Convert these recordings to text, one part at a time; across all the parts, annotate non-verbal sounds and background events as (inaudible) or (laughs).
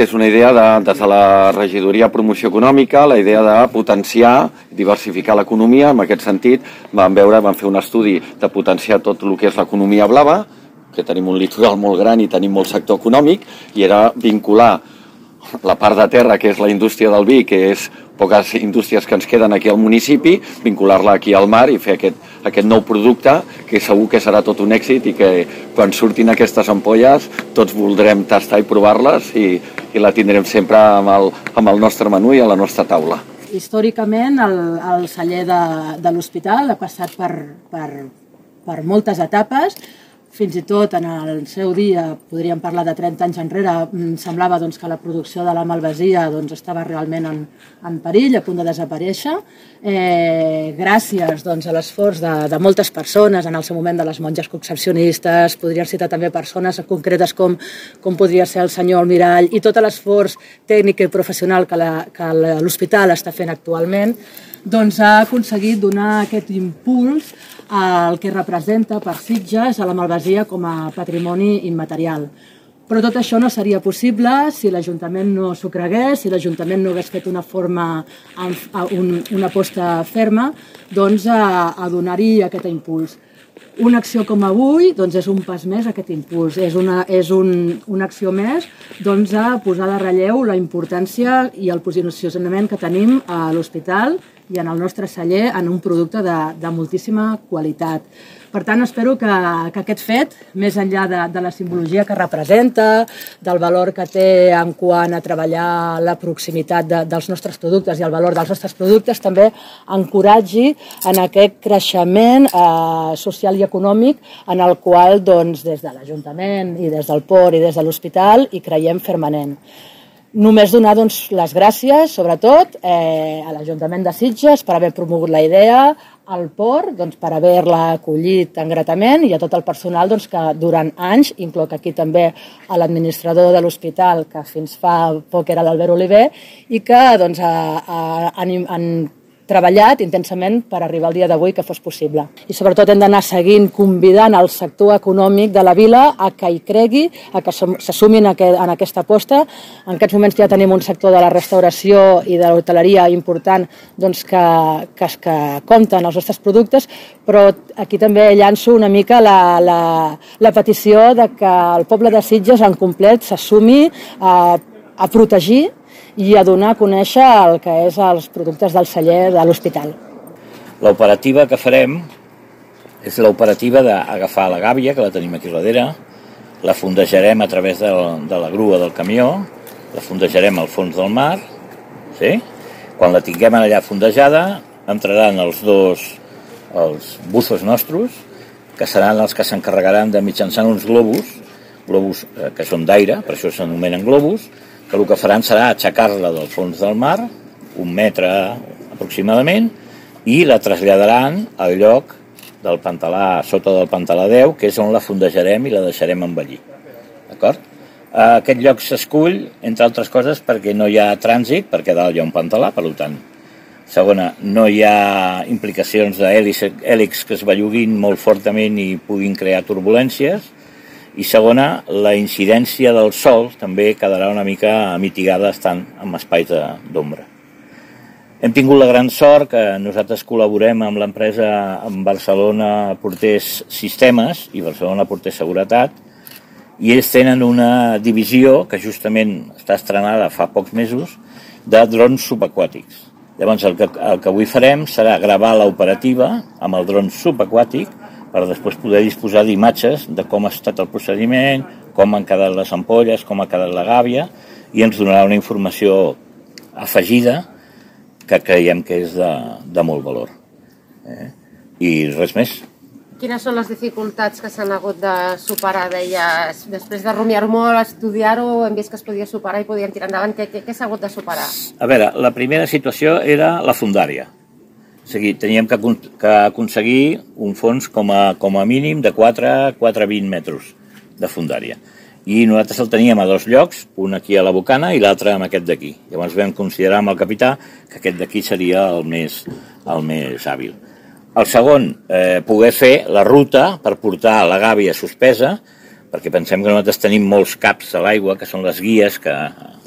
és una idea de, des de la regidoria promoció econòmica, la idea de potenciar, diversificar l'economia. En aquest sentit, vam veure, vam fer un estudi de potenciar tot el que és l'economia blava, que tenim un litoral molt gran i tenim molt sector econòmic, i era vincular la part de terra, que és la indústria del vi, que és poques indústries que ens queden aquí al municipi, vincular-la aquí al mar i fer aquest, aquest nou producte que segur que serà tot un èxit i que quan surtin aquestes ampolles tots voldrem tastar i provar-les i, i la tindrem sempre amb el, amb el nostre menú i a la nostra taula. Històricament el, el celler de, de l'hospital ha passat per, per, per moltes etapes fins i tot en el seu dia, podríem parlar de 30 anys enrere, mm, semblava doncs, que la producció de la malvasia doncs, estava realment en, en perill, a punt de desaparèixer. Eh, gràcies doncs, a l'esforç de, de moltes persones, en el seu moment de les monges concepcionistes, podríem citar també persones concretes com, com podria ser el senyor Almirall, i tot l'esforç tècnic i professional que l'hospital està fent actualment, doncs ha aconseguit donar aquest impuls el que representa per Sitges a la Malvasia com a patrimoni immaterial. Però tot això no seria possible si l'Ajuntament no s'ho cregués, si l'Ajuntament no hagués fet una forma, una aposta ferma, doncs a, a donar-hi aquest impuls. Una acció com avui doncs és un pas més aquest impuls, és una, és un, una acció més doncs, a posar de relleu la importància i el posicionament que tenim a l'hospital i en el nostre celler en un producte de, de moltíssima qualitat. Per tant, espero que, que aquest fet, més enllà de, de la simbologia que representa, del valor que té en quant a treballar la proximitat de, dels nostres productes i el valor dels nostres productes, també encoratgi en aquest creixement eh, social i econòmic en el qual, doncs, des de l'Ajuntament i des del port i des de l'hospital hi creiem fermament. Només donar doncs, les gràcies, sobretot, eh, a l'Ajuntament de Sitges per haver promogut la idea, al port doncs, per haver-la acollit tan gratament i a tot el personal doncs, que durant anys, incloc aquí també a l'administrador de l'hospital, que fins fa poc era l'Albert Oliver, i que doncs, a, a, han, han treballat intensament per arribar al dia d'avui que fos possible. I sobretot hem d'anar seguint convidant el sector econòmic de la vila a que hi cregui, a que s'assumin en aquesta aposta. En aquests moments ja tenim un sector de la restauració i de l'hoteleria important doncs, que, que, que compten els nostres productes, però aquí també llanço una mica la, la, la petició de que el poble de Sitges en complet s'assumi a, a protegir i a donar a conèixer el que és els productes del celler de l'hospital. L'operativa que farem és l'operativa d'agafar la gàbia, que la tenim aquí darrere, la fondejarem a través de, de la grua del camió, la fondejarem al fons del mar, sí? quan la tinguem allà fondejada, entraran els dos els buzos nostres, que seran els que s'encarregaran de mitjançant uns globus, globus eh, que són d'aire, per això s'anomenen globus, que el que faran serà aixecar-la del fons del mar, un metre aproximadament, i la traslladaran al lloc del pantalà, sota del pantalà 10, que és on la fondejarem i la deixarem envellir. D'acord? Aquest lloc s'escull, entre altres coses, perquè no hi ha trànsit, perquè dalt hi ha un pantalà, per tant. Segona, no hi ha implicacions d'hèlix que es belluguin molt fortament i puguin crear turbulències, i segona, la incidència del sol també quedarà una mica mitigada estant en espais d'ombra. Hem tingut la gran sort que nosaltres col·laborem amb l'empresa Barcelona Portés Sistemes i Barcelona Portés Seguretat i ells tenen una divisió que justament està estrenada fa pocs mesos de drons subaquàtics. Llavors el que, el que avui farem serà gravar l'operativa amb el dron subaquàtic per després poder disposar d'imatges de com ha estat el procediment, com han quedat les ampolles, com ha quedat la gàbia, i ens donarà una informació afegida que creiem que és de, de molt valor. Eh? I res més. Quines són les dificultats que s'han hagut de superar, deies? Després de rumiar-ho molt, estudiar-ho, hem vist que es podia superar i podien tirar endavant. Què, què, què s'ha hagut de superar? A veure, la primera situació era la fundària sigui, teníem que, que aconseguir un fons com a, com a mínim de 4 4,20 metres de fundària. I nosaltres el teníem a dos llocs, un aquí a la Bocana i l'altre amb aquest d'aquí. Llavors vam considerar amb el capità que aquest d'aquí seria el més, el més hàbil. El segon, eh, poder fer la ruta per portar la gàbia suspesa, perquè pensem que nosaltres tenim molts caps a l'aigua, que són les guies que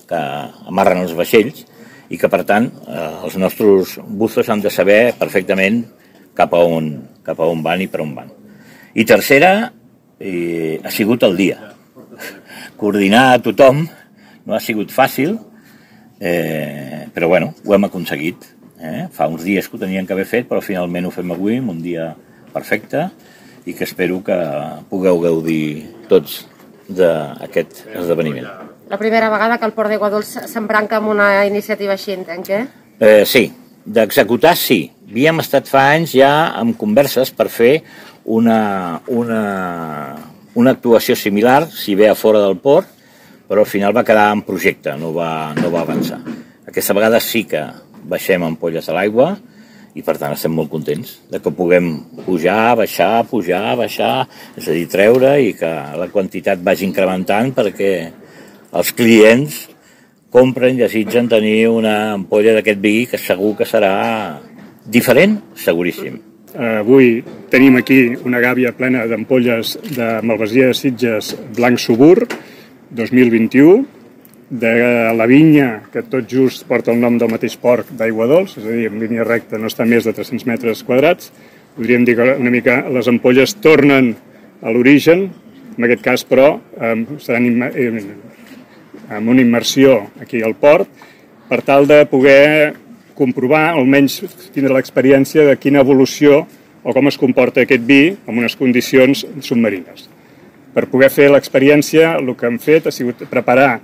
que amarren els vaixells i que, per tant, eh, els nostres buzos han de saber perfectament cap a on, cap a on van i per on van. I tercera, eh, ha sigut el dia. (laughs) Coordinar a tothom no ha sigut fàcil, eh, però bueno, ho hem aconseguit. Eh? Fa uns dies que ho tenien que haver fet, però finalment ho fem avui, un dia perfecte, i que espero que pugueu gaudir tots d'aquest esdeveniment. La primera vegada que el Port d'Aigua Dolça s'embranca amb una iniciativa així, entenc, eh? Eh, sí, d'executar sí. Havíem estat fa anys ja amb converses per fer una, una, una actuació similar, si ve a fora del port, però al final va quedar en projecte, no va, no va avançar. Aquesta vegada sí que baixem ampolles a l'aigua i per tant estem molt contents de que puguem pujar, baixar, pujar, baixar, és a dir, treure i que la quantitat vagi incrementant perquè els clients compren, desitgen tenir una ampolla d'aquest vi que segur que serà diferent, seguríssim. Avui tenim aquí una gàbia plena d'ampolles de Malvasia de Sitges Blanc Subur 2021 de la vinya, que tot just porta el nom del mateix porc d'aigua dolç, és a dir, en línia recta no està més de 300 metres quadrats. Podríem dir que una mica les ampolles tornen a l'origen, en aquest cas, però, seran amb una immersió aquí al port, per tal de poder comprovar, almenys tindre l'experiència de quina evolució o com es comporta aquest vi en unes condicions submarines. Per poder fer l'experiència, el que hem fet ha sigut preparar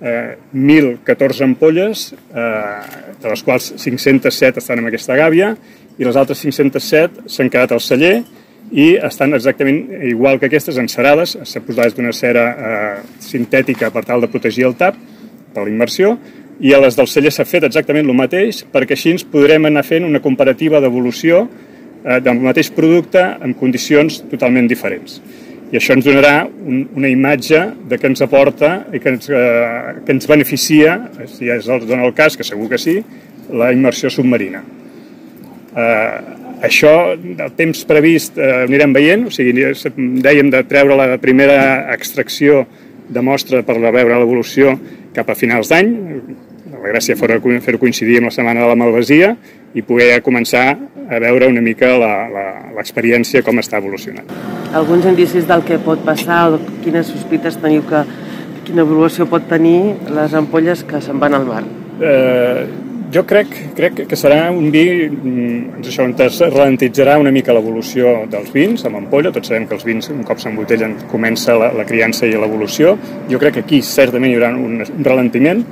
eh, 1.014 ampolles, eh, de les quals 507 estan en aquesta gàbia, i les altres 507 s'han quedat al celler i estan exactament igual que aquestes, encerades, posat d'una cera eh, sintètica per tal de protegir el tap per la immersió, i a les del celler s'ha fet exactament el mateix perquè així ens podrem anar fent una comparativa d'evolució eh, del mateix producte en condicions totalment diferents. I això ens donarà un, una imatge de què ens aporta i que ens, eh, que ens beneficia, si es dona el cas, que segur que sí, la immersió submarina. Eh, això, del temps previst, eh, anirem veient, o sigui, dèiem de treure la primera extracció de mostra per veure l'evolució cap a finals d'any, la gràcia fora fer-ho coincidir amb la setmana de la Malvasia i poder començar a veure una mica l'experiència com està evolucionant. Alguns indicis del que pot passar o quines sospites teniu que quina evolució pot tenir les ampolles que se'n van al mar? Eh, jo crec, crec que serà un vi, això, on es ralentitzarà una mica l'evolució dels vins amb ampolla. Tots sabem que els vins, un cop s'embotellen, comença la, la criança i l'evolució. Jo crec que aquí certament hi haurà un, un ralentiment,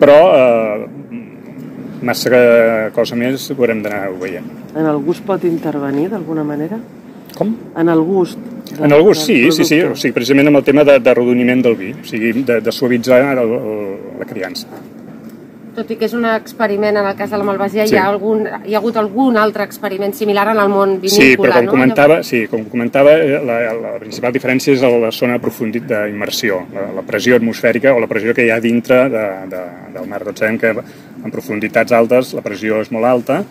però eh, massa cosa més ho haurem d'anar veient. En el gust pot intervenir d'alguna manera? Com? En el gust. De, en el gust, sí, sí, sí, o sigui, precisament amb el tema de, de rodoniment del vi, o sigui, de, de suavitzar el, el, la criança tot i que és un experiment en el cas de la Malvasia, sí. hi, ha algun, hi ha hagut algun altre experiment similar en el món vinícola, sí, però com no? Comentava, sí, com comentava, la, la principal diferència és la zona profundit d'immersió, la, la pressió atmosfèrica o la pressió que hi ha dintre de, de, del mar. Tots sabem que en profunditats altes la pressió és molt alta,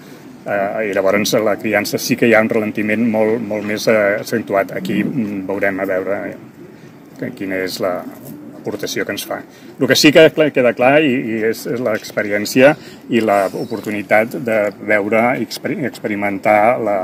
eh, i llavors la criança sí que hi ha un ralentiment molt, molt més eh, accentuat. Aquí mm, veurem a veure quina és la, aportació que ens fa. El que sí que queda clar i, i és, és l'experiència i l'oportunitat de veure i experimentar la,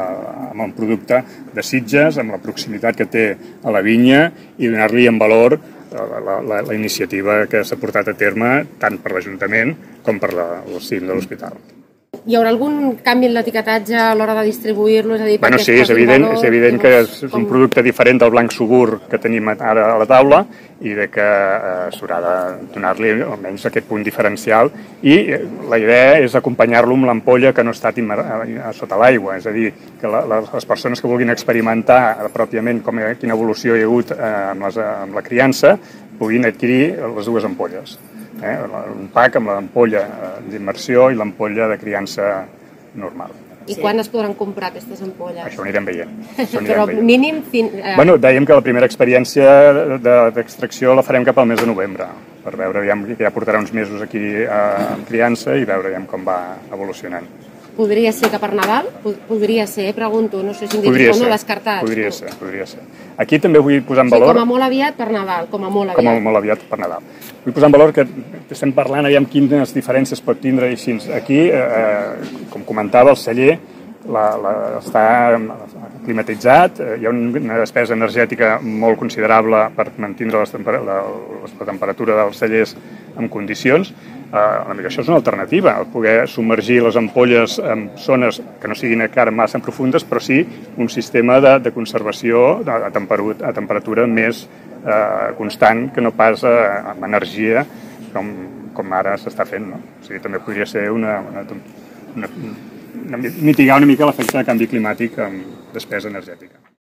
amb un producte de Sitges, amb la proximitat que té a la vinya i donar-li en valor la, la, la iniciativa que s'ha portat a terme tant per l'Ajuntament com per la, el CIM de l'Hospital. Hi haurà algun canvi en l'etiquetatge a l'hora de distribuir-lo? És a dir, bueno, sí, és evident, és evident que és un producte diferent del blanc subur que tenim ara a la taula i de que eh, s'haurà de donar-li almenys aquest punt diferencial. I eh, la idea és acompanyar-lo amb l'ampolla que no ha estat a sota l'aigua, és a dir, que la, les persones que vulguin experimentar pròpiament com, quina evolució hi ha hagut eh, amb, les, amb la criança puguin adquirir les dues ampolles eh? un pack amb l'ampolla eh, d'immersió i l'ampolla de criança normal. I sí. quan es podran comprar aquestes ampolles? Això ho anirem veient. (laughs) Això anirem Però veient. mínim... Fin... Eh... Bueno, dèiem que la primera experiència d'extracció de, la farem cap al mes de novembre, per veure aviam, que ja portarà uns mesos aquí eh, en criança i veure aviam com va evolucionant. Podria ser que per Nadal? Pod- Podria ser, pregunto, no sé si em dius o no descartat. podria ser, podria ser. Aquí també vull posar en Sí, valor... com a molt aviat per Nadal, com a molt com a aviat. molt aviat per Nadal. Vull posar en valor que estem parlant, aviam quines diferències pot tindre i així. Aquí, eh, com comentava, el celler la, la, està climatitzat, eh, hi ha una despesa energètica molt considerable per mantenir les temper la, la temperatura dels cellers en condicions. Eh, a mi això és una alternativa, el poder submergir les ampolles en zones que no siguin encara massa profundes, però sí un sistema de, de conservació a, a temperatura més eh, constant que no pas eh, amb energia com, com ara s'està fent. No? O sigui, també podria ser una, una, una, una, mitigar una mica l'efecte de canvi climàtic amb despesa energètica.